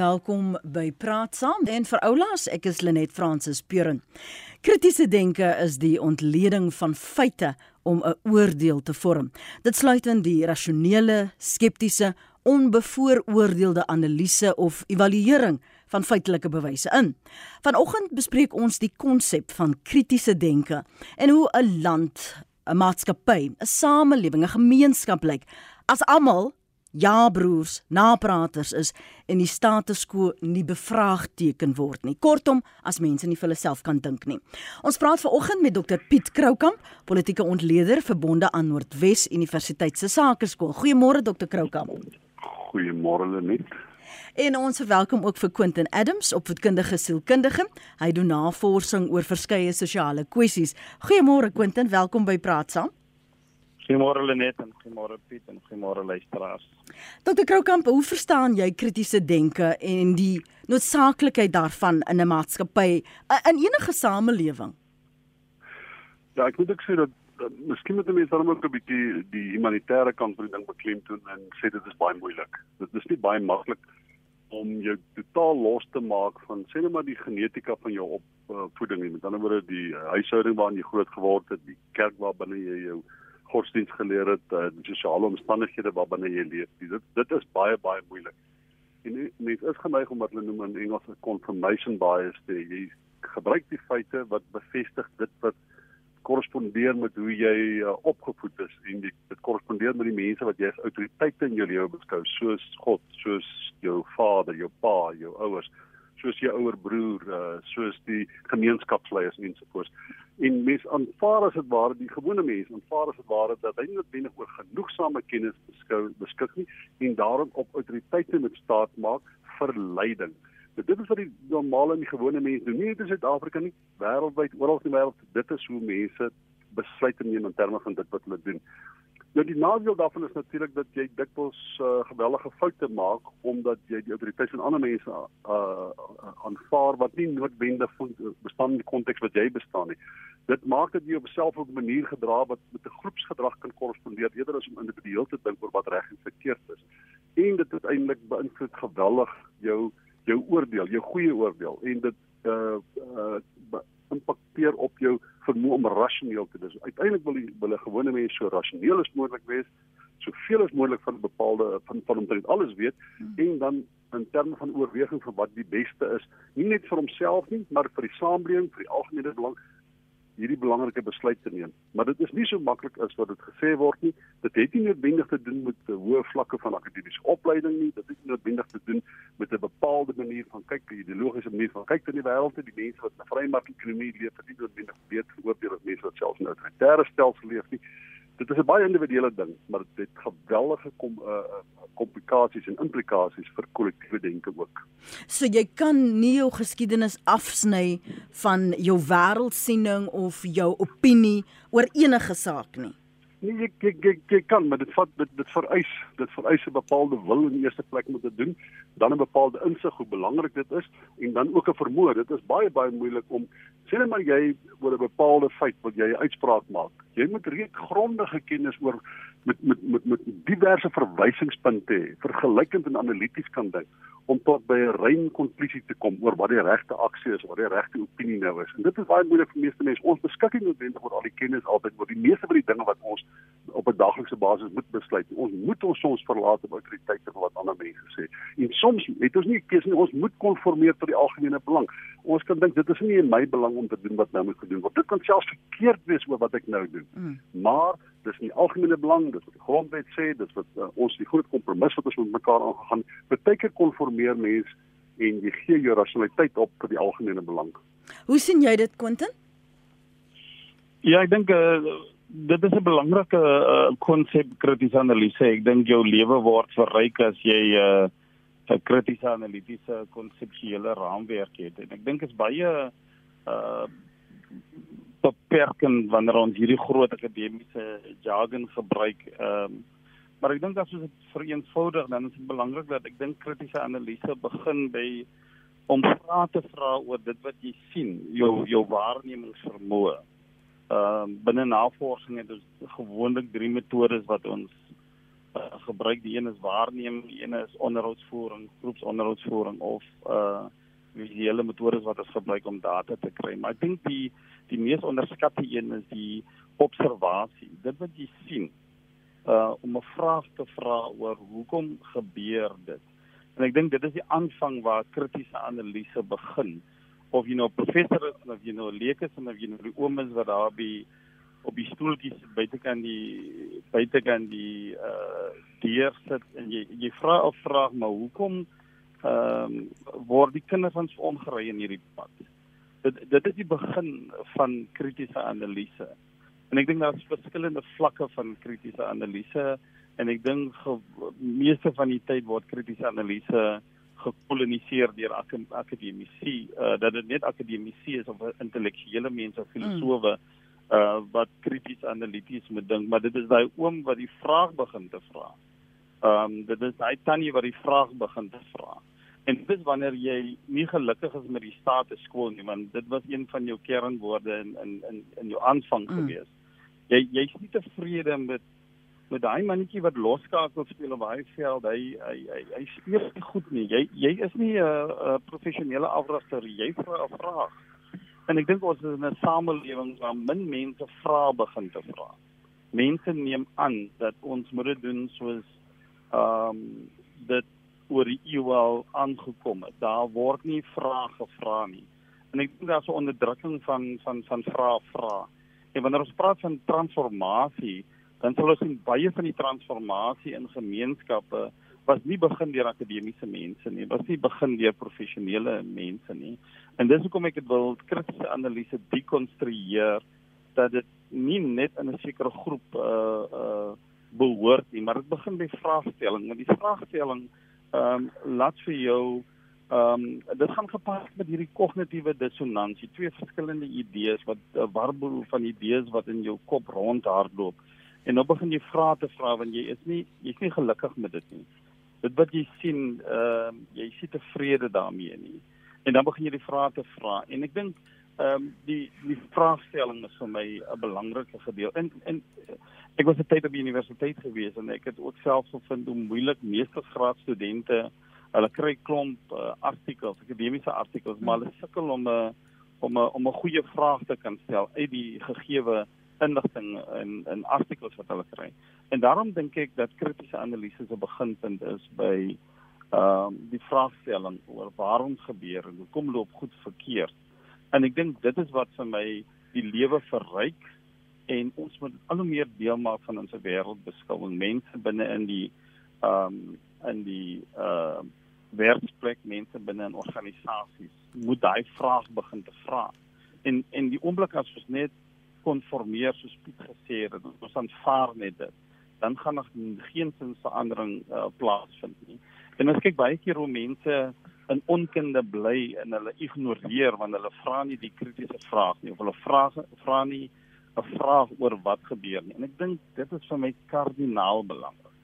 Welkom by Praat Saam en vir oulaas, ek is Lenet Fransis Puren. Kritiese denke is die ontleding van feite om 'n oordeel te vorm. Dit sluit in die rasionele, skeptiese, onbevooroordeelde analise of evaluering van feitelike bewyse in. Vanoggend bespreek ons die konsep van kritiese denke en hoe 'n land, 'n maatskappy, 'n samelewing, 'n gemeenskap lyk as almal ja broers, napraters is en die status quo nie bevraagteken word nie. Kortom, as mense nie vir hulle self kan dink nie. Ons praat vanoggend met Dr Piet Kroukamp, politieke ontleder verbonde aan Noordwes Universiteit se Sakeskool. Goeiemôre Dr Kroukamp. Goeiemôre Lenet. En ons verwelkom ook vir Quentin Adams, opvoedkundige sielkundige. Hy doen navorsing oor verskeie sosiale kwessies. Goeiemôre Quentin, welkom by Praat Saam. Goeiemôre Lenet en goeiemôre Piet en goeiemôre luisteraars. Dr Kroukamp, hoe verstaan jy kritiese denke en die noodsaaklikheid daarvan in 'n maatskappy, in enige samelewing? Ja, ek moet ek sê dat miskien moet mense dan ook 'n bietjie die humanitêre kant van die ding beklemtoon en sê dit is baie moeilik. Dit is nie baie maklik om jou totaal los te maak van sê net maar die genetika van jou opvoeding nie. Met ander woorde die huishouding waarin jy groot geword het, die kerk waarbinne jy jou godsdienst geleer het, uh, die sosiale omstandighede waarbinne jy leef. Dit dit is baie baie moeilik. En mense is geneig om wat hulle noem in Engels 'n confirmation bias te hê. Jy gebruik die feite wat bevestig dit wat korrespondeer met hoe jy uh, opgevoed is en die, dit korrespondeer met die mense wat jy as autoriteite in jou lewe beskou soos God, soos jou vader, jou pa, jou ouers, soos jou ouer broer, uh, soos die gemeenskapsleiers ensovoorts. En mense aanvaar as dit ware die gewone mense aanvaar as dit ware dat hy nie noodwendig oor genoegsame kennis beskou beskik nie en daarom op autoriteite moet staat maak vir leiding. So dit is wat die normale en die gewone mense doen. Nie net in Suid-Afrika nie, wêreldwyd, oral in die wêreld. Dit is hoe mense besluite neem in terme van dit wat hulle doen. Nou die nadeel daarvan is natuurlik dat jy dikwels uh, geweldige foute maak omdat jy die autoriteit van ander mense uh aanvaar wat nie noodwendig bestaan in die konteks wat jy bestaan nie. Dit maak dat jy op self op 'n manier gedra wat met 'n groepsgedrag kan korrespondeer eerder as om individueel te dink oor wat reg en verkeerd is. En dit uiteindelik beïnvloed geweldig jou jou oordeel, jou goeie oordeel en dit uh uh impakteer op jou vermoë om rasioneel te dis. Uiteindelik wil die wil 'n gewone mens so rasioneel as moontlik wees, soveel as moontlik van bepaalde van van omtrent alles weet hmm. en dan in terme van oorweging van wat die beste is, nie net vir homself nie, maar vir die samelewing, vir die algemene belang hierdie belangrike besluit te neem. Maar dit is nie so maklik as wat dit gesê word nie. Dit het nie noodwendig te doen met hoë vlakke van akademiese opleiding nie. Dit het noodwendig te doen met 'n bepaalde manier van kyk, 'n ideologiese manier van kyk in die wêreld. Die mense wat 'n vrymark-ekonomie leef, het nie noodwendig weet oordeel as mense wat selfs in 'n autoritaire stelsel leef nie dit is 'n baie individuele ding, maar dit het geweldige kom uh komplikasies en implikasies vir kollektiewe denke ook. So jy kan nie jou geskiedenis afsny van jou wêreldsiening of jou opinie oor enige saak nie. Nee, jy jy jy, jy kan, maar dit vat dit dit vereis, dit vereis 'n bepaalde wil in die eerste plek om te doen, dan 'n bepaalde insig hoe belangrik dit is en dan ook 'n vermoë. Dit is baie baie moeilik om sê net maar jy oor 'n bepaalde feit wat jy 'n uitspraak maak. Jy moet reeds grondige kennis oor met met met met diverse verwysingspunte hê, vergelykend en analities kan dink om tot by 'n rein konklusie te kom oor wat die regte aksie is, wat die regte opinie nou is. En dit is baie moeilik vir meeste mense. Ons beskik nie noodwendig oor al die kennis altyd oor die meeste van die dinge wat ons op 'n daaglikse basis moet besluit. Ons moet ons soms verlaat op autoriteite van wat ander mense sê. En soms het ons nie keuse nie. Ons moet konformeer tot die algemene belang. Ons kan dink dit is nie in my belang om te doen wat nou moet gedoen word. Dit kan selfs verkeerd wees oor wat ek nou doen. Mm. Maar dis nie algemene belang, dis wat die grondwet sê, dis wat uh, ons die groot kompromis wat ons met mekaar aangegaan. Partykeer konformeer mense en jy gee jou rasionaliteit op vir die algemene belang. Hoe sien jy dit, Quentin? Ja, ek dink uh, dit is 'n belangrike uh, konsep kritiese analise. Ek dink jou lewe word verryk as jy 'n uh, kritiese analitiese konseptuele raamwerk het. En ek dink is baie uh beperkend wanneer ons hierdie groot akademiese jargon gebruik. Ehm um, maar ek dink as ons dit vereenvoudig dan is dit belangrik dat ek dink kritiese analise begin by om vrae te vra oor dit wat jy sien, jou jou waarnemingsvermoë ehm uh, binne navorsing het ons gewoonlik drie metodes wat ons uh, gebruik. Die een is waarneem, die een is onderhoudsvoering, groepsonderhoudsvoering of uh visuele metodes wat ons gebruik om data te kry. Maar ek dink die die mees onderskatte een is die observasie. Dit wat jy sien uh om 'n vraag te vra oor hoekom gebeur dit. En ek dink dit is die aanvang waar kritiese analise begin. Of jy nou professor is of jy nou leek is of jy nou die oom is wat daar by op die stoeltjies buitekant die buitekant die uh deur sit en jy jy vra 'n vraag maar hoekom ehm um, word die kinders ons ongery in hierdie pad. Dit dit is die begin van kritiese analise. En ek dink daar's verskillende vlakke van kritiese analise en ek dink meeste van die tyd word kritiese analise gekoloniseer deur ak akademici. Uh dat dit net akademici is of intellektuele mense, filosowe mm. uh wat krities analities moet dink, maar dit is daai oom wat die vraag begin te vra. Ehm um, dit is daai tannie wat die vraag begin te vra. En dit is wanneer jy nie gelukkig is met die status quo nie, want dit was een van jou kernwoorde in in in in jou aanvang mm. gewees. Jy jy's nie tevrede met met daai mannetjie wat loskakel speel op daai veld. Hy hy hy, hy speel nie goed nie. Jy jy is nie 'n uh, uh, professionele afrigter. Jy vra 'n vraag. En ek dink ons is in 'n samelewing waar min mense vra begin te vra. Mense neem aan dat ons moet dit doen soos ehm um, dit oor die eeu al aangekom het. Daar word nie vrae gevra nie. En ek dink daar's 'n onderdrukking van van van vrae vra. En wanneer ons praat van transformasie, dan sal ons sien baie van die transformasie in gemeenskappe was nie begin deur akademiese mense nie, was nie begin deur professionele mense nie. En dis hoekom ek dit wil kritiese analise dekonstrueer dat dit nie net in 'n sekere groep uh uh behoort nie, maar dit begin by vraagstelling. Want die vraagstelling ehm um, laat vir jou ehm um, dit gaan gepas met hierdie kognitiewe dissonansie, twee verskillende idees wat 'n uh, warboel van idees wat in jou kop rondhardloop. En nou begin jy vra te vra want jy is nie jy's nie gelukkig met dit nie. Dit wat jy sien, ehm uh, jy nie tevrede daarmee nie. En dan begin jy die vrae te vra en ek dink ehm um, die die vraagstelling is vir my 'n belangrike gedeelte. En en ek was 'n tyd op die universiteit gewees en ek het ook self gevind hoe moeilik meeste graadstudente hulle kry klomp uh, artikels, akademiese artikels, maar hulle sukkel om 'n uh, om 'n uh, om 'n goeie vraag te kan stel uit die gegeewe inligting in in artikels wat hulle kry. En daarom dink ek dat kritiese analises 'n beginpunt is by ehm um, die vraagstelling oor waarom gebeur en hoekom loop goed verkeerd. En ek dink dit is wat vir my die lewe verryk en ons moet al hoe meer deel maak van ons wêreldbeskouing mense binne in die ehm um, in die ehm uh, werksplek mense binne in organisasies moet daai vraag begin te vra en en die oomblik as ons net konformeer soos Piet gesê het ons aanvaar net dit dan gaan nog geen sin verandering uh, plaasvind nie en ons kyk baie keer hoe mense in onkunde bly en hulle ignoreer wanneer hulle vra nie die kritiese vraag nie of hulle vra vra nie 'n vraag oor wat gebeur nie. En ek dink dit is vir my kardinaal belangrik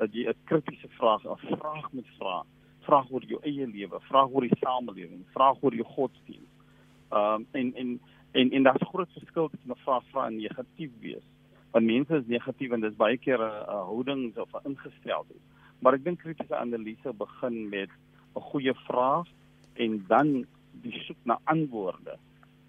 dat jy 'n kritiese vraag, 'n vraag moet vra. Vraag oor jou eie lewe, vraag oor die samelewing, vraag oor jou godsdienst. Ehm um, en en en en daar's groot verskil tussen 'n vraag vra en negatief wees. Want mense is negatief en dis baie keer 'n houding of 'n ingesteldheid. Maar ek dink kritiese analise begin met 'n goeie vraag en dan die soek na antwoorde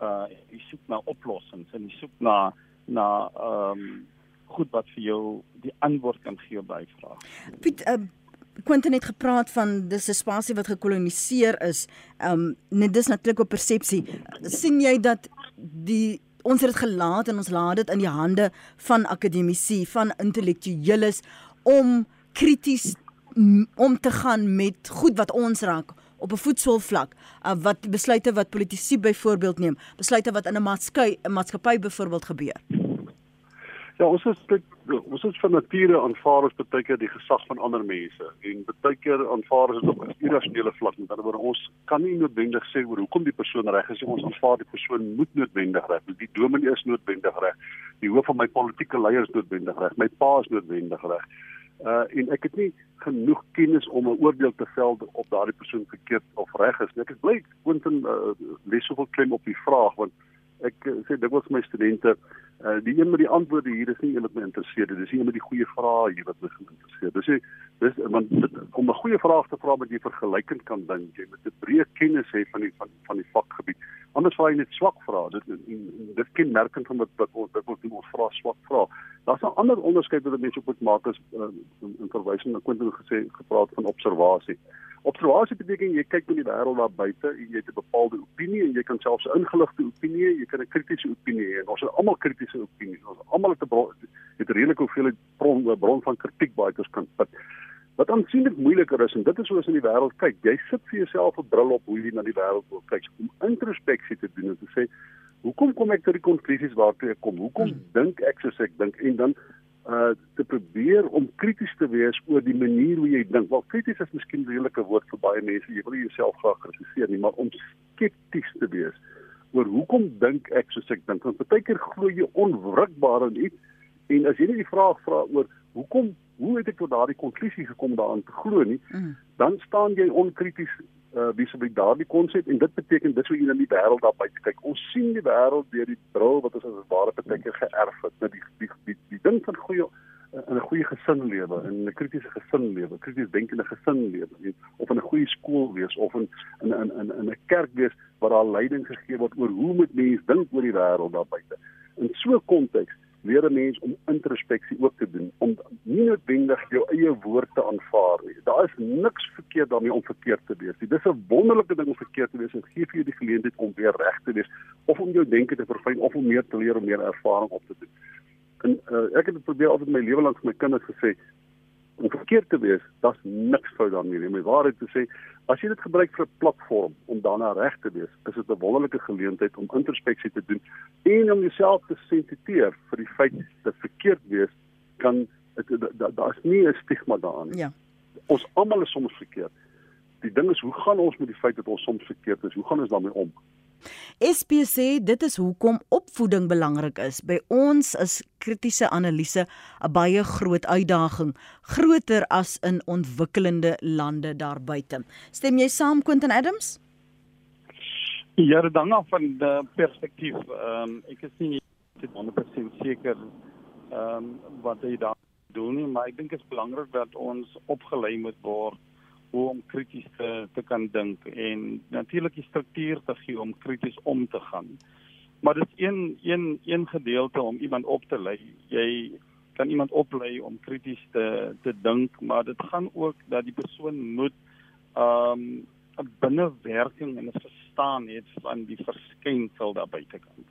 uh jy soek na oplossings en jy soek na na ehm um, goed wat vir jou die antwoord kan gee daai vraag. Piet uh Quentin het gepraat van dis 'n spasie wat gekoloniseer is. Um net dis natuurlik 'n persepsie. sien jy dat die ons het dit gelaat en ons laat dit in die hande van akademici, van intellektueles om krities om te gaan met goed wat ons raak op 'n voetsoolvlak uh, wat besluite wat politici byvoorbeeld neem, besluite wat in 'n maatskappy 'n maatskappy byvoorbeeld gebeur. Ja, ons is ons is van nature aanvaar ons baie keer die gesag van ander mense en baie keer aanvaar ons dit op 'n irrasionele vlak. Met ander woorde, ons kan nie noodwendig sê oor hoekom die persoon reg is nie. Ons aanvaar die persoon moet noodwendig reg wees. Die dominee is noodwendig reg. Die hoof van my politieke leiers noodwendig reg. My pa is noodwendig reg. Uh en ek het nie genoeg kennis om 'n oordeel te vel of daardie persoon verkeerd of reg is nie. Ek is bly Quentin uh, lees soveel klem op die vraag want ek uh, sê dikwels my studente uh, die een met die antwoorde hier is nie een wat my interesseer nie. Dis een met die goeie vrae hier wat my interesseer. Dis dis want dit, om 'n goeie vraag te vra wat jy vergelykend kan dink, jy moet 'n breë kennis hê van die van, van die vakgebied. Anders vra jy net swak vrae. Dit dit kenmerkend van wat wat ons dit moet ons vra swak vrae. Daar's 'n ander onderskeid wat mense moet maak as uh, in, in verwysing na Quentin gesê gepraat van observasie. Observasie beteken jy kyk na die wêreld daar buite en jy het 'n bepaalde opinie en jy kan selfs 'n ingeligte opinie jy kan 'n kritiese opinie hê. Ons het almal kritiese opinies. Ons almal het 'n bron het redelik hoeveel bron bron van kritiek baie kers kan put. Wat aansienlik moeiliker is en dit is hoe ons in die wêreld kyk. Jy sit vir jouself 'n bril op hoe jy na die wêreld wil kyk om introspeksie te doen en te sê, "Hoekom kom ek tot die konklusies waartoe ek kom? Hoekom hmm. dink ek soos ek dink?" En dan uh te probeer om krities te wees oor die manier hoe jy dink. Wel krities is miskien 'n redelike woord vir baie mense. Jy wil jouself graag kritiseer nie, maar om skepties te wees oor hoekom dink ek soos ek dink. Want baie keer glo jy onwrikbaar in iets en as jy nie die vraag vra oor hoekom hoe het ek tot daardie konklusie gekom daaraan te glo nie, mm. dan staan jy onkrities uh vis-à-vis daardie konsep en dit beteken dis hoe jy na die wêreld daar buite kyk. Ons sien die wêreld deur die bril wat ons as ware partykeer geërf het. Nou die die die, die ding van goeie in 'n goeie gesin lewe, in 'n kritiese gesin lewe, krities denkende gesin lewe, of in 'n goeie skool wees of in in in in 'n kerk wees waar daar leiding gegee word oor hoe moet mense dink oor die wêreld daar buite. In so 'n konteks leer 'n mens om introspeksie ook te doen om nie noodwendig jou eie woord te aanvaar nie. Daar is niks verkeerd daarmee om verkeerd te wees nie. Dis 'n wonderlike ding om verkeerd te wees en gee vir jou die geleentheid om weer reg te wees of om jou denke te verfyn of om meer te leer om meer ervaring op te doen. En uh, ek het probeer altyd my lewe lank vir my kinders gesê om verkeerd te wees, daar's niks fout daarmee nie. My waarheid te sê, as jy dit gebruik vir 'n platform om daarna reg te wees, is dit 'n wonderlike geleentheid om introspeksie te doen en om jouself te sensitiseer vir die feit dat verkeerd wees kan daar's nie 'n stigma daaraan nie. Ja. Ons almal is soms verkeerd. Die ding is, hoe gaan ons met die feit dat ons soms verkeerd is? Hoe gaan ons daarmee om? SP sê dit is hoekom opvoeding belangrik is. By ons is kritiese analise 'n baie groot uitdaging, groter as in ontwikkelende lande daar buite. Stem jy saam Quentin Adams? Ja, hang af van die perspektief. Ehm um, ek is nie 100% seker ehm um, wat jy daar doen nie, maar ek dink dit is belangrik dat ons opgelei moet word hoe om krities te te kan dink en natuurlik die struktuur te gee om krities om te gaan. Maar dit is een een een gedeelte om iemand op te lei. Jy kan iemand oplei om krities te te dink, maar dit gaan ook dat die persoon moet um 'n binnewerking en 'n verstaan het van die verskynsel daar buitekant.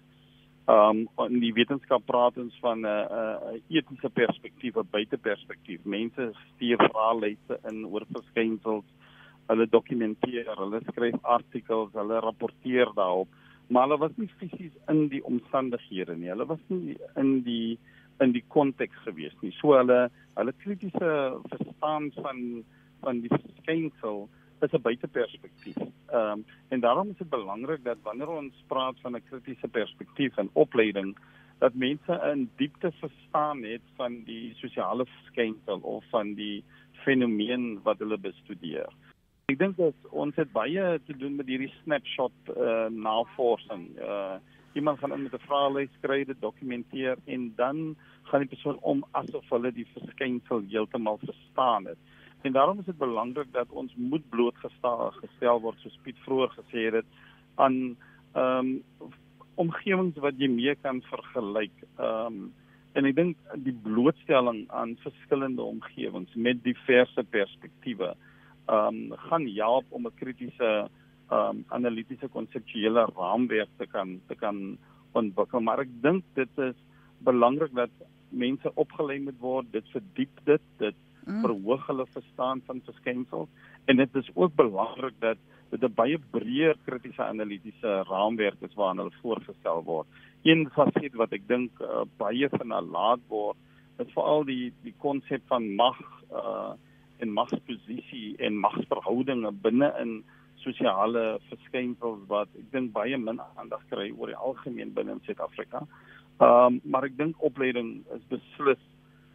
Um in die wetenskap praat ons van 'n uh, 'n uh, etiese perspektief, 'n buiteperspektief. Mense stuur vraelyste in oor verskynsels. Hulle dokumenteer, hulle skryf artikels, hulle rapporteer daarop, maar hulle was nie fisies in die omstandighede nie. Hulle was nie in die in die konteks gewees nie. So hulle hulle kritiese verstaan van van die verskynsel is 'n buiteperspektief. Ehm um, en daarom is dit belangrik dat wanneer ons praat van 'n kritiese perspektief en opleiding dat mense 'n diepte verstaan het van die sosiale verskynsel of van die fenomeen wat hulle bestudeer. Ek dink dat ons het baie te doen met hierdie snapshot uh, navorsing. Uh, iemand gaan in met 'n vraelys skryf, dit dokumenteer en dan gaan die persoon om asof hulle die verskynsel heeltemal verstaan het. En daarom is dit belangrik dat ons moet blootgestel gestel word soos Piet vroeër gesê het aan ehm um, omgewings wat jy mee kan vergelyk. Ehm um, en ek dink die blootstelling aan verskillende omgewings met diverse perspektiewe ehm um, gaan help om 'n kritiese ehm um, analitiese konseptuele raamwerk te kan te kan ontwikkel. Maar ek dink dit is belangrik dat mense opgelei moet word, dit verdiep dit, dit mm. verhoog hulle verstaan van verskynsels en dit is ook belangrik dat dit 'n baie breër kritiese analitiese raamwerk is waarna hulle voorgestel word. Een faset wat ek dink uh, baie vernalaat word, is veral die die konsep van mag uh en magsposisie en magsverhoudinge binne in sosiale verskynsels wat ek dink baie min aandag kry oor die algemeen binne in Suid-Afrika. Ehm um, maar ek dink opleiding is beslis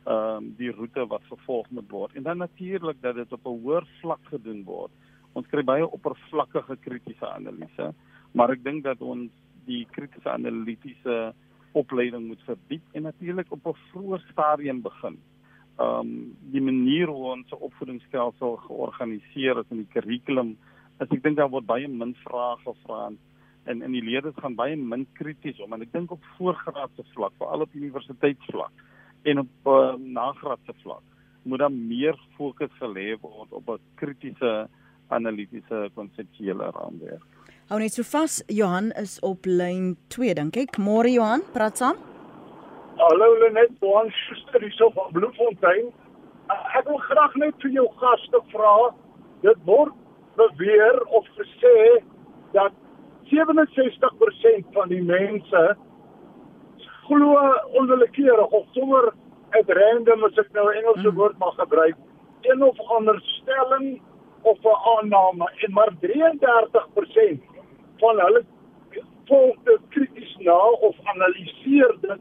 ehm um, die roete wat vervolg moet word. En dan natuurlik dat dit op 'n hoër vlak gedoen word. Ons kry baie oppervlakkige kritiese analise, maar ek dink dat ons die kritiese analitiese opleiding moet verdiep en natuurlik op 'n vroeë stadium begin. Ehm um, die manier hoe ons opvoedingsstelsel georganiseer is in die kurrikulum, as ek dink daar word baie min vrae gevra en en die leerders gaan baie min krities om en ek dink op voorgraadse vlak, veral op universiteitsvlak en op uh, nagraadse vlak moet daar meer fokus gelê word op 'n kritiese analitiese konseptuele raamwerk. Hou net so vas, Johan is op lyn 2 dink ek. Môre Johan, praat saam. Hallo Lenet, Johan Schuster hier so van Bloemfontein. Ek wil graag net vir jou gaste vra, dit word beweer of gesê dat 67% van die mense glo onwillekeurig of sommer uit random as ek nou 'n Engelse mm. woord mag gebruik, een of ander stelling of 'n aanname en maar 33% van hulle volg dit krities na of analiseer dit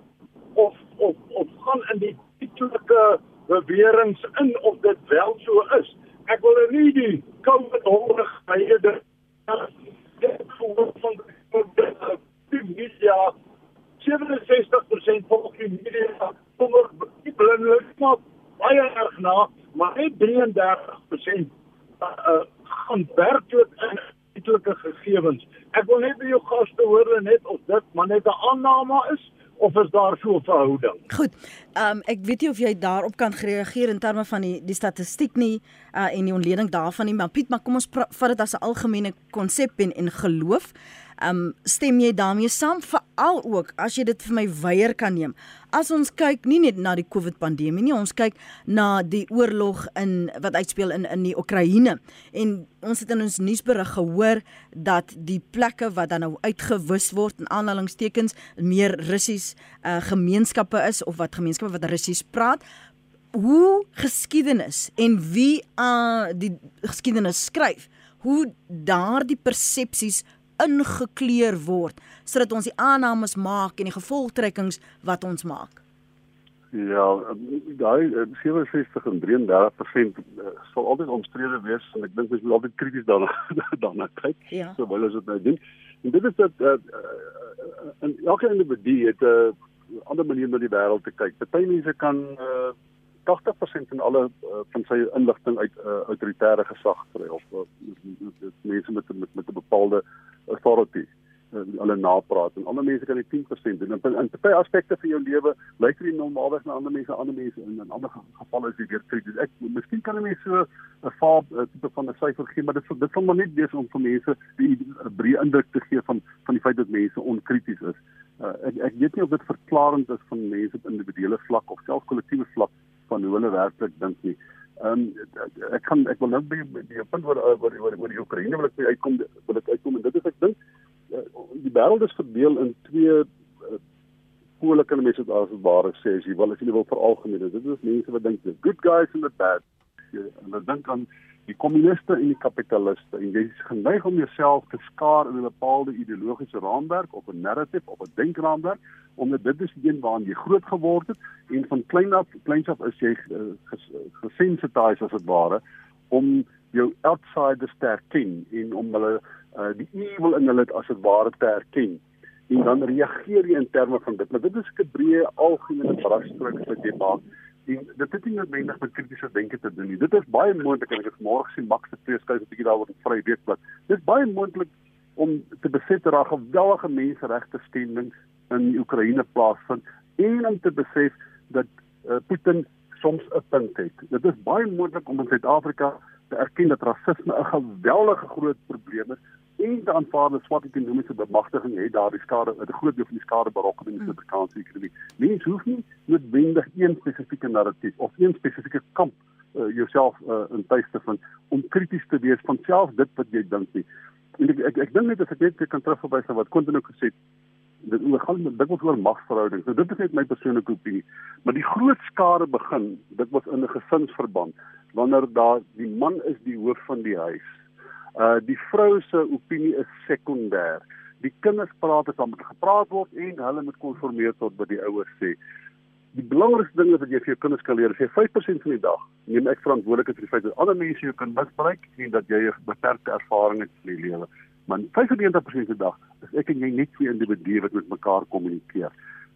of of of gaan in die titelike beweringe in of dit wel so is. Ek wil er nie die COVID hongerig baie dit van die media 67% volg die media sommer nie blindelik maar baie erg na maar net 33% uh, uh, gaan werklik in etlike gegevens. Ek wil net by jou gaste hoor net of dit maar net 'n aanname is of is daar so 'n verhouding? Goed. Ehm um, ek weet nie of jy daarop kan reageer in terme van die die statistiek nie uh, en die ontleding daarvan nie, maar Piet, maar kom ons vat dit as 'n algemene konsep en en geloof. Um stem jy daarmee saam veral ook as jy dit vir my weier kan neem. As ons kyk nie net na die COVID pandemie nie, ons kyk na die oorlog in wat uitspeel in in die Oekraïne en ons het in ons nuusberig gehoor dat die plekke wat dan nou uitgewis word in aanhalingstekens meer Russies uh, gemeenskappe is of wat gemeenskappe wat Russies praat hoe geskiedenis en wie uh, die geskiedenis skryf hoe daardie persepsies ingekleur word sodat ons die aannames maak en die gevolgtrekkings wat ons maak. Ja, daai 67 en 33% eh, sal altyd omstrede wees en ek dink ons moet altyd krities daarna daarna kyk. Ja. So wil ons dit nou doen. En dit is dat uh, in elke individu het 'n uh, ander manier na die wêreld te kyk. Party mense kan uh, 80% van alle uh, van sy inligting uit uh, autoritaire gesag kry of uh, mense met met met 'n bepaalde authority uh, hulle napraat en ander mense kan die 10% doen. In in baie aspekte van jou lewe lyk dit normaalweg na ander mense, ander mense in in ander gevalle is dit weer krities. Ek miskien kan 'n mens so 'n faab tipe van 'n syfer gee, maar dit dit sal maar net wees om vir mense die breë indruk te gee van van die feit dat mense onkrities is. Uh, ek ek weet nie of dit verklarend is van mense op individuele vlak of selfs kollektiewe vlak van hoe hulle werklik dink nie. Ehm um, ek kan ek wil nou by die punt oor oor oor, oor die Oekraïne wil ek uitkom wil ek uitkom en dit is ek dink uh, die wêreld is verdeel in twee uh, pole kan mense dit as ware sê as jy wil as jy wil veralgemeen dit is mense wat dink the good guys and the bad en hulle dink aan die kommuniste en die kapitaliste. En jy is geneig om jouself te skaar in 'n bepaalde ideologiese raamwerk of 'n narrative of 'n denkraamwerk omdat dit is die een waaraan jy groot geword het en van klein af kleins af is jy uh, gesensitized as dit ware om jou outsiders te erken en om hulle uh, die evil in hulle as dit ware te erken en dan reageer jy in terme van dit. Maar dit is 'n breë algemene brandstryk wat jy maak en dit het nie noodwendig met kritiese denke te doen nie. Dit is baie moontlik en ek het môre gesien Max se preeskuis 'n bietjie daaroor in vry weekblad. Dit is baie moontlik om te besef dat daar geweldige menseregte skending in Oekraïne plaasvind en om te besef dat uh, Putin soms 'n punt het. Dit is baie moontlik om in Suid-Afrika te erken dat rasisme 'n geweldige groot probleem is en te aanvaar dat swart ekonomiese bemagtiging het daardie skade 'n groot deel van die skade berokken in die hmm. Suid-Afrikaanse ekonomie. Mense hoef nie noodwendig een spesifieke narratief of een spesifieke kamp uh, jouself uh, in tuis te vind om krities te wees van self dit wat jy dink nie. En ek ek, ek dink net as ek net kan terugverwys na wat Quentin ook gesê het dit oor gaan dit was oor magverhoudings. Nou dit is net my persoonlike opinie. Maar die groot skade begin dit was in 'n gesinsverband wanneer daar die man is die hoof van die huis Uh die vrou se opinie is sekondêr. Die kinders praat as wat gepraat word en hulle moet konformeer tot wat die ouers sê. Die belangrikste ding is dat jy vir jou kinders kan leer, sê 5% van die dag neem ek verantwoordelikheid vir die feit dat ander mense jou kan misbruik en dat jy 'n beperkte ervaring het in die lewe. Maar 95% van die dag is ek en jy net twee individue wat met mekaar kommunikeer.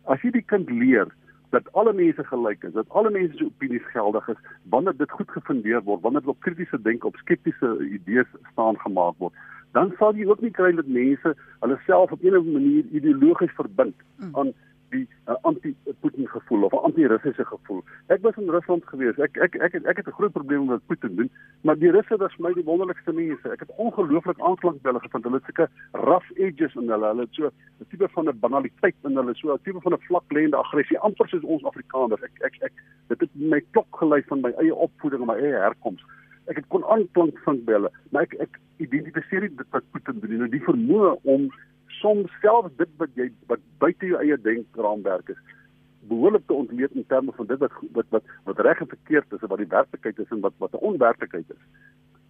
As jy die kind leer dat alle mense gelyk is, dat alle mense se opinies geldig is, wanneer dit goed gefundeer word, wanneer dit op kritiese denke, op skeptiese idees staan gemaak word, dan sal jy ook nie kry dat mense hulle self op 'n of ander manier ideologies verbind mm. Die uh, anti-Putin gevoel of 'n anti-Russiese gevoel. Ek was in Rusland gewees. Ek ek ek het, ek het 'n groot probleem met Putin doen, maar die Russe was vir my die wonderlikste mense. Ek het ongelooflik aanklank by hulle gevind. Hulle het sulke rough edges in hulle. Hulle het so 'n tipe van 'n banaliteit in hulle, so 'n tipe van 'n vlaklêende aggressie, amper soos ons Afrikaners. Ek ek ek dit het my klok gelei van my eie opvoeding en my eie herkoms. Ek het kon aanklank vind by hulle, maar ek ek identifiseer dit wat Putin doen. Nou die vermoë om soms self dit wat jy wat buite jou eie denkraamwerk is behoorlik te ontleed in terme van dit wat wat wat, wat reg en verkeerd is en wat die werklikheid is en wat wat 'n onwerklikheid is.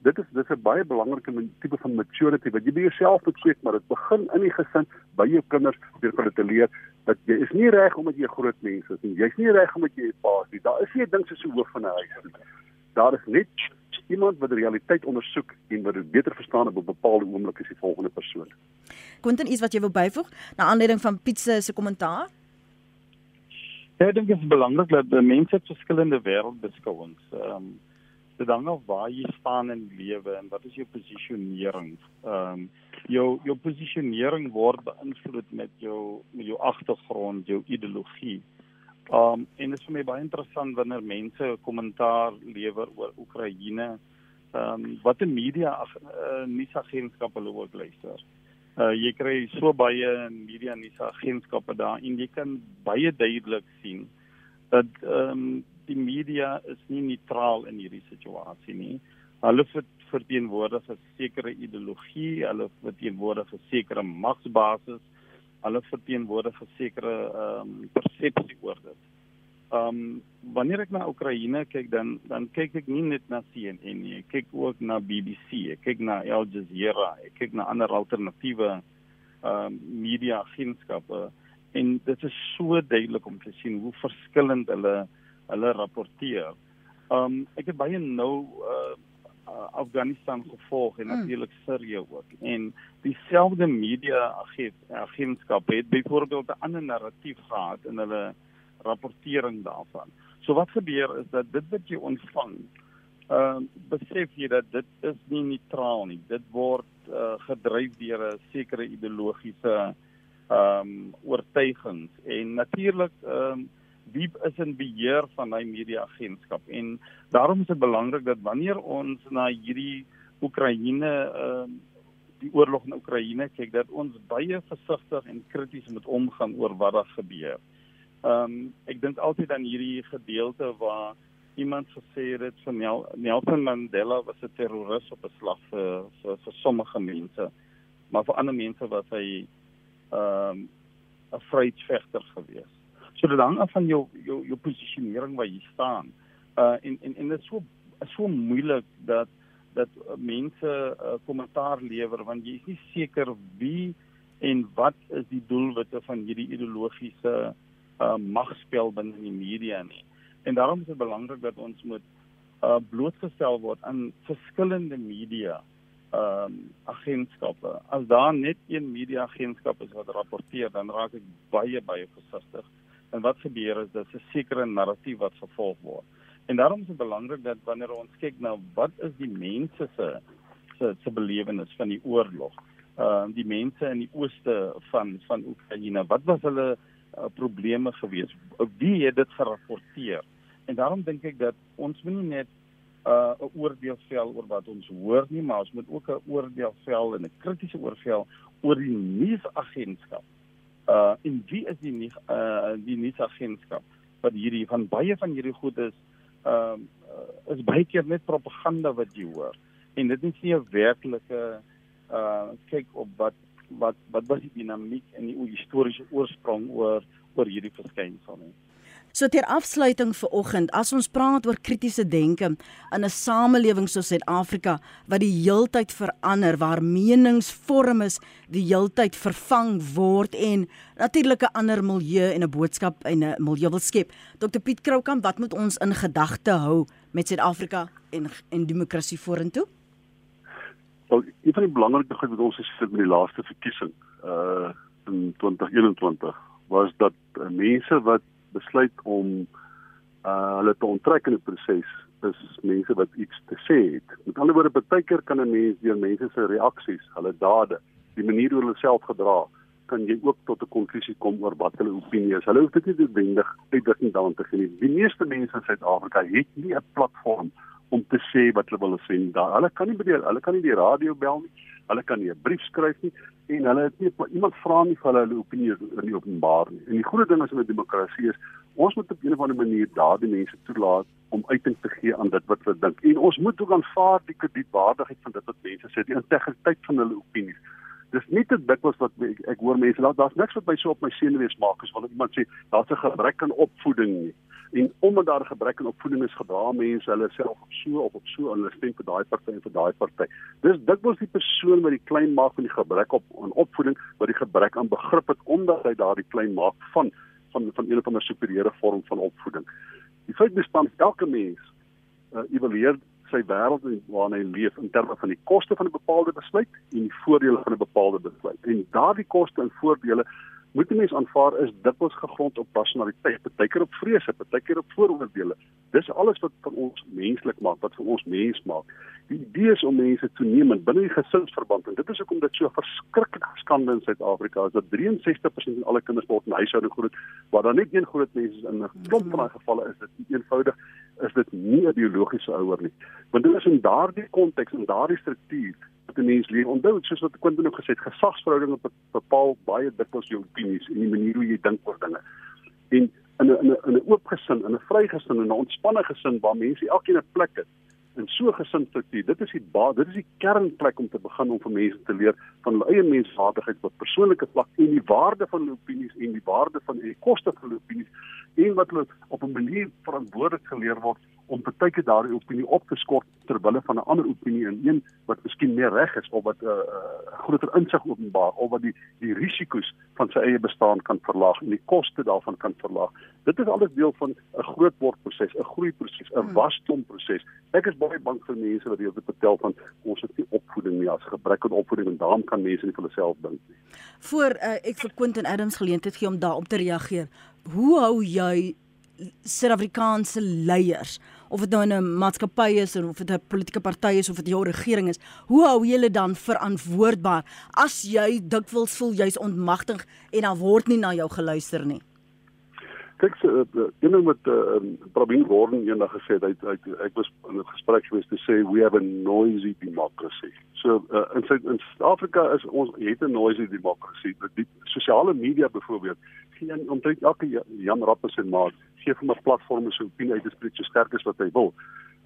Dit is dis 'n baie belangrike tipe van maturity wat jy by jouself moet kweek, maar dit begin in die gesin by jou kinders deur hulle te leer dat jy is nie reg omdat jy 'n groot mens is nie. Jy's nie reg omdat jy 'n pa is nie. Daar is nie 'n ding soos 'n hoof van 'n huis nie. Daar is net iemand wat die realiteit ondersoek en wat dit beter verstaan op 'n bepaalde oomblik as die volgende persoon. Quentin, iets wat jy wil byvoeg na aanleiding van Piet se kommentaar? Ja, ek dink dit is belangrik dat die mense verskillende wêreldbeskouings ehm um, dit hang af waar jy staan in lewe en wat is jou posisionering. Ehm um, jou jou posisionering word beïnvloed met jou met jou agtergrond, jou ideologie. Um en dit is vir my baie interessant wanneer mense kommentaar lewer oor Oekraïne. Um wat die media uh, nuusagentskappe hulle ook luister. Uh jy kry so baie media nuusagentskappe daar en jy kan baie duidelik sien dat um die media is nie neutraal in hierdie situasie nie. Hulle verteenwoordig 'n sekere ideologie, hulle verteenwoordig 'n sekere magsbasis hulle verteenwoordig 'n sekere ehm um, persepsie oor dit. Ehm um, wanneer ek na Oekraïne kyk dan dan kyk ek nie net na CNN nie, ek kyk ook na BBC, ek kyk na Al Jazeera, ek kyk na ander alternatiewe ehm um, media agentskappe en dit is so duidelik om te sien hoe verskillend hulle hulle rapporteer. Ehm um, ek het baie nou uh, uh, Afghanistan gevolg en hmm. natuurlik Sirië ook. En dieselfde media agentskap het byvoorbeeld 'n ander narratief gehad in hulle rapportering daarvan. So wat gebeur is dat dit wat jy ontvang, ehm uh, besef jy dat dit is nie neutraal nie. Dit word uh, gedryf deur 'n sekere ideologiese ehm um, oortuigings en natuurlik ehm um, wie is in beheer van hy media agentskap en daarom is dit belangrik dat wanneer ons na hierdie Oekraïne ehm uh, die oorlog in Oekraïne kyk dat ons baie versigtig en krities moet omgaan oor wat daar gebeur. Ehm um, ek dink altyd aan hierdie gedeelte waar iemand gesê het van Nelson Mandela was 'n terroris op 'n slag vir, vir vir sommige mense, maar vir ander mense was hy ehm um, 'n vryheidsvegter geweest. So dit hang af van jou jou jou posisionering waar jy staan. Uh en en en dit is so so moeilik dat dat mense uh, kommentaar lewer want jy is nie seker wie en wat is die doelwitte van hierdie ideologiese uh magspel binne die media nie. En daarom is dit belangrik dat ons moet uh blootgestel word aan verskillende media ehm um, agentskappe. As daar net een media agentskap is wat rapporteer, dan raak ek baie baie versigtig En wat gebeur is dat 'n sekere narratief wat gevolg word. En daarom is dit belangrik dat wanneer ons kyk na wat is die mense se se se belewenis van die oorlog. Ehm uh, die mense in die ooste van van Oekraïne, wat was hulle uh, probleme geweest? Wie het dit gerapporteer? En daarom dink ek dat ons moet nie net uh, 'n uh, oordeel vel oor wat ons hoor nie, maar ons moet ook 'n oordeel vel en 'n kritiese oordeel oor die nuusagentskap uh en wie is die nie uh die nuusagentskap wat hierdie van baie van hierdie goed is ehm uh, is baie keer net propaganda wat jy hoor. En dit is nie 'n werklike uh kyk op wat wat wat was die dinamiek en die historiese oorsprong oor oor hierdie verskynsel nie So ter afsluiting vir oggend, as ons praat oor kritiese denke in 'n samelewing soos Suid-Afrika wat die heeltyd verander, waar meningsvorm is die heeltyd vervang word en natuurlik 'n ander milieu en 'n boodskap en 'n milieu wil skep. Dr Piet Kroukamp, wat moet ons in gedagte hou met Suid-Afrika en en demokrasie vorentoe? Wel, een van die belangrike goed wat ons gesien met die laaste verkiesing uh in 2021 was dat uh, mense wat besluit om uh hulle te onttrek in die proses is mense wat iets te sê het. Met ander woorde, baie keer kan 'n mens deur mense se reaksies, hulle dade, die manier hoe hulle self gedra, kan jy ook tot 'n konklusie kom oor wat hulle opinie is. Hulle hoef dit nie noodwendig uitdrukking daarin te gee nie. Die meeste mense in Suid-Afrika het nie 'n platform om te sê wat hulle wil sê nie. Hulle kan nie by die, hulle kan nie die radio bel nie. Hulle kan nie 'n brief skryf nie en hulle het nie iemand vra nie vir hulle hulle opinie in die openbaar nie. En die groot ding is met demokrasie is ons moet op 'n of ander manier daardie mense toelaat om uiting te gee aan dit wat hulle dink. En ons moet ook aanvaar die kredietwaardigheid van dit wat mense sê, die integriteit van hulle opinies. Dis nie te dikwels wat ek, ek hoor mense daar's niks wat my so op my senuwees maak as wanneer iemand sê daar's 'n gebrek aan opvoeding nie. En omdat daar gebrek aan opvoeding is, gedra mense hulle self op so of op so en hulle stem vir daai party en vir daai party. Dis dikwels die persoon wat die klein maak van die gebrek op aan opvoeding, wat die gebrek aan begrip het omdat hy daardie klein maak van van van een of ander superieure vorm van opvoeding. Die feit bestaan elke mens uh, evalueer sy wêreld waarin hy leef in terme van die koste van 'n bepaalde besluit en die voordele van 'n bepaalde besluit. En daardie koste en voordele moet 'n mens aanvaar is dikwels gegrond op personaliteit, partykeer op vrese, partykeer op vooroordeele. Dis alles wat van ons menslik maak, wat van ons mens maak. Die idee is om mense te neem binne die gesinsverband en dit is hoekom dit so verskriklik skande in Suid-Afrika is dat 63% van alle kinders word in huishoudings groot waar daar net een groot mens is in 'n klomp van daai gevalle is dit eenvoudig is dit nie 'n biologiese ouer nie. Want dit is in daardie konteks en daardie struktuur 'n mens leer. Onthou, soos wat Quentin ook gesê het, gesagsverhoudinge bepaal baie dikwels jou opinies en die manier hoe jy dink oor dinge. En in 'n in 'n oop gesin, in 'n vrygesin en 'n ontspanne gesin waar mense elkeen 'n plek het in so 'n gesinsstruktuur. Dit is die ba dit is die kernplek om te begin om vir mense te leer van hulle eie menswaardigheid op persoonlike vlak en die waarde van hulle opinies en die waarde van die koste van hulle opinies en wat hulle op 'n manier verantwoordelik geleer word om partyke daardie opinie op te skort ter wille van 'n ander opinie en een wat miskien meer reg is of wat 'n uh, uh, groter insig openbaar of wat die die risiko's van sy eie bestaan kan verlaag en die koste daarvan kan verlaag. Dit is alles deel van 'n groot wordproses, 'n groeiproses, 'n hmm. wasdomproses. Ek is baie bang vir mense wat hierdie vertel van ons het nie opvoeding nie, as gebrek aan opvoeding en daarom kan mense nie vir hulle self dink nie. Voor uh, ek vir Quentin Adams geleentheid gee om daarop te reageer. Hoe hou jy Suid-Afrikaanse leiers of dit nou 'n maatskappy is of dit 'n politieke party is of dit jou regering is, hoe hou jy hulle dan verantwoordbaar as jy dikwels voel jy's ontmagtig en dan word nie na jou geluister nie? Kyk, so, uh, een ding wat uh, Pravin Gordhan eendag gesê het, hy, hy ek was in 'n gesprek gewees te sê we have a noisy democracy. So uh, in Suid-Afrika is ons het 'n noisy democracy. Die sosiale media byvoorbeeld gee omtrent elke Jan Rappes en maat gee vir 'n platform om sy opinie uit te spreek so sterk as wat hy wil.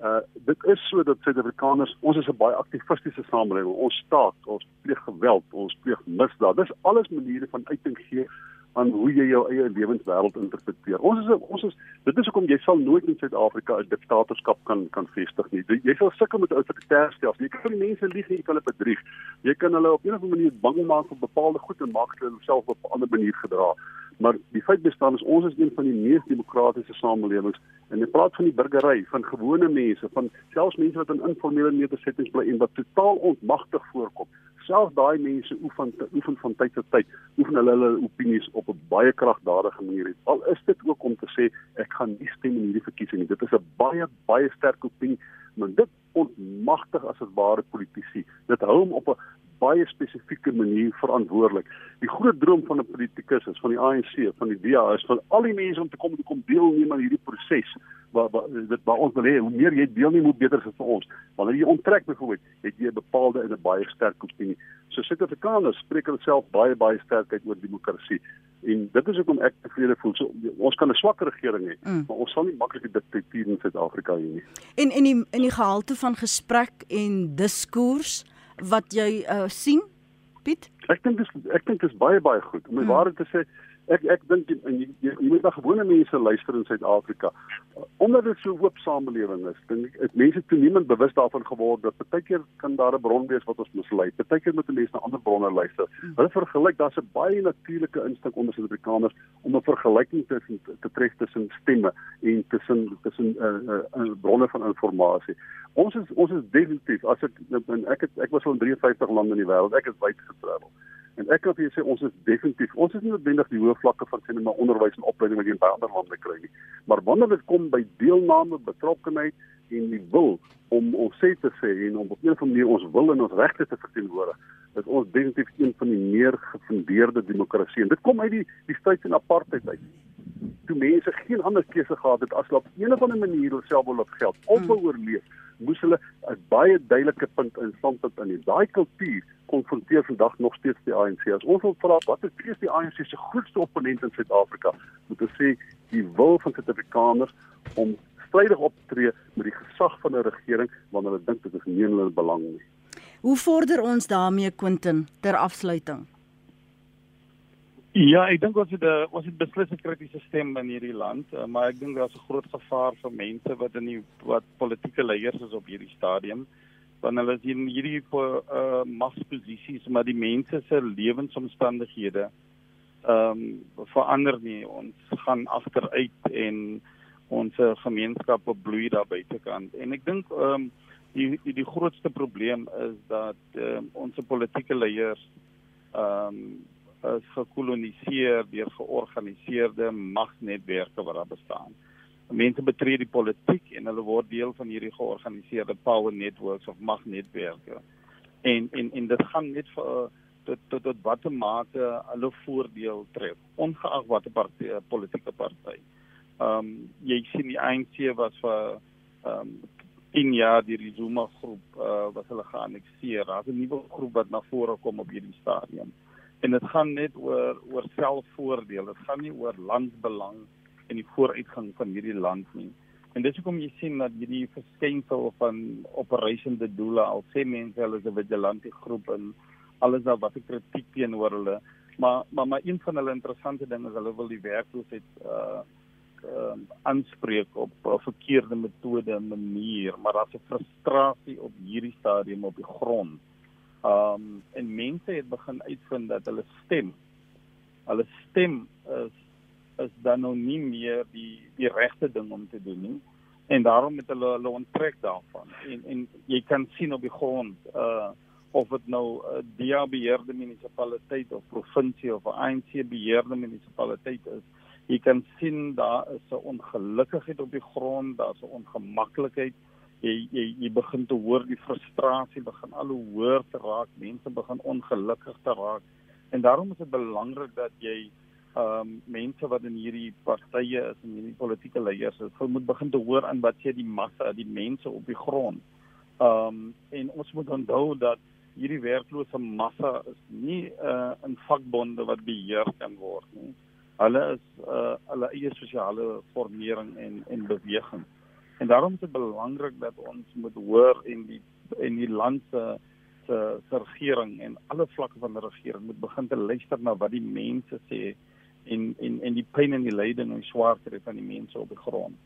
Uh dit is so dat Suid-Afrikaners, ons is 'n baie aktivistiese samelewing. Ons staat, ons pleeg geweld, ons pleeg misdaad. Dis alles maniere van uiting gee aan hoe jy jou eie lewenswêreld interpreteer. Ons is ons is dit is hoekom jy sal nooit in Suid-Afrika 'n diktatorskap kan kan vestig nie. Jy sal sukkel met autoritaire stelsels. Jy kan die mense lieg en jy kan hulle bedrieg. Jy kan hulle op 'n of ander manier bang maak vir bepaalde goed en maak hulle self op 'n ander manier gedra. Maar die feit bestaan is ons is een van die mees demokratiese samelewings en jy praat van die burgery, van gewone mense, van selfs mense wat in informele nedersettings bly en wat totaal ontmagtig voorkom selfs daai mense oefen oefen van tyd tot tyd oefen hulle hulle opinies op 'n baie kragtadige manier. Al is dit ook om te sê ek gaan nie stem in hierdie verkiesing nie. Dit is 'n baie baie sterk opinie, maar dit ontmagtig as 'n ware politisie. Dit hou hom op 'n baie spesifieke manier verantwoordelik. Die groot droom van 'n politikus is van die ANC, van die DA is van al die mense om te kom te kom deelneem aan hierdie proses waar waar dit waar ons wil hê hoe meer jy deelneem hoe beter is dit vir ons. Wanneer jy onttrek byvoorbeeld, het jy 'n bepaalde en 'n baie sterk opinie. So Suid-Afrikaners spreek hulle self baie baie sterk uit oor demokrasie. En dit is hoekom ek tevrede voel. So ons kan 'n swak regering hê, mm. maar ons sal nie maklik 'n diktatuur in Suid-Afrika hê nie. En en die in die gehalte van gesprek en diskurs wat jy uh, sien, Piet? Ek dink dis ek dink dis baie baie goed. Om die mm. waarheid te sê, ek ek dink jy, jy, jy moet na gewone mense luister in Suid-Afrika. Omdat dit so oop samelewing is, dink ek mense toenemend bewus daarvan geword dat partykeer kan daar 'n bron wees wat ons mislei. Partykeer moet mense na ander bronne luister. Hulle vergelyk daar's 'n baie natuurlike instink onder Suid-Afrikaners om 'n vergelyking te te tref tussen stemme en tussen tussen 'n uh, uh, uh, bronne van inligting. Ons is ons is definitief as ek ek het, ek was al in 53 lande in die wêreld. Ek het wyd getravel. En ek kan vir julle sê ons is definitief ons is nie noodwendig die hoë vlakke van sien maar onderwys en opleiding wat jy baie ander lande kry nie. Maar wanneer dit kom by deelname, betrokkenheid en die wil om ons sê te sê en om op 'n of ander manier ons wil en ons regte te verteenwoordig, is ons definitief een van die meer gefundeerde demokrasieë. Dit kom uit die die stryd teen apartheid uit. Toe mense geen ander keuse gehad het as op 'n of ander manier hulself wil opgeld of hmm. oorleef, moes hulle 'n baie duidelike punt in stand het in daai kultuur konfronteer vandag nog steeds die ANC. As ons wil vra wat is presies die ANC se grootste opponent in Suid-Afrika, moet ons sê die wil van Suid-Afrikaners om strydig op te tree met die gesag van 'n regering wanneer hulle dink dit is nie in hulle belang nie. Hoe vorder ons daarmee Quentin ter afsluiting? Ja, ek dink ons het 'n ons het beslis 'n kritiese stem in hierdie land, eh, maar ek dink daar's 'n groot gevaar vir mense wat in die wat politieke leiers is op hierdie stadium want hulle is in hierdie uh magsposisies maar die mense se lewensomstandighede ehm um, verander nie. Ons gaan agteruit en ons gemeenskappe bloei daar buitekant. En ek dink ehm um, die, die die grootste probleem is dat um, ons politieke leiers ehm um, is gekoloniseer deur georganiseerde magsnetwerke wat daar bestaan mense betree die politiek en hulle word deel van hierdie georganiseerde power networks of magnetwerke. En en en dit gaan net vir tot tot tot watter mate hulle voordeel tref, ongeag watter party politieke party. Ehm um, jy sien die ANC was vir ehm um, in ja die Zuma groep uh, wat hulle geannexeer. Daar's 'n nuwe groep wat na vore kom op hierdie stadium. En dit gaan net oor oor selfvoordeel. Dit gaan nie oor landsbelang en die vooruitgang van hierdie land nie. En dis hoekom jy sien dat hierdie verskynsel van operation de doele al sê mense hulle is 'n vigilante groep en alles daar wat ek kritiek teenoor hulle. Maar maar maar een van hulle interessante dinge is hulle wil die werkloosheid uh uh aanspreek op 'n verkeerde metode en manier, maar daar's 'n frustrasie op hierdie stadium op die grond. Um en mense het begin uitvind dat hulle stem hulle stem is is dan nou nie meer die die regte ding om te doen nie. En daarom het hulle hulle onttrek daarvan. En en jy kan sien op die grond uh of dit nou 'n uh, DA beheerde munisipaliteit of provinsie of 'n ANC beheerde munisipaliteit is jy kan sien daar is 'n ongelukkigheid op die grond daar's 'n ongemaklikheid jy jy jy begin te hoor die frustrasie begin al hoe hoër te raak mense begin ongelukkig te raak en daarom is dit belangrik dat jy ehm um, mense wat in hierdie partye is en hierdie politieke leiers is, hulle moet begin te hoor aan wat sê die massa, die mense op die grond. Ehm um, en ons moet onthou dat hierdie werklose massa is nie uh, in vakbonde wat beheer kan word nie. Hulle is uh, hulle eie sosiale vormering en en beweging. En daarom is dit belangrik dat ons moet hoor en die en die land se se regering en alle vlakke van die regering moet begin te luister na wat die mense sê en en en die pyn en die lyding en die swaarte van die mense op die grond.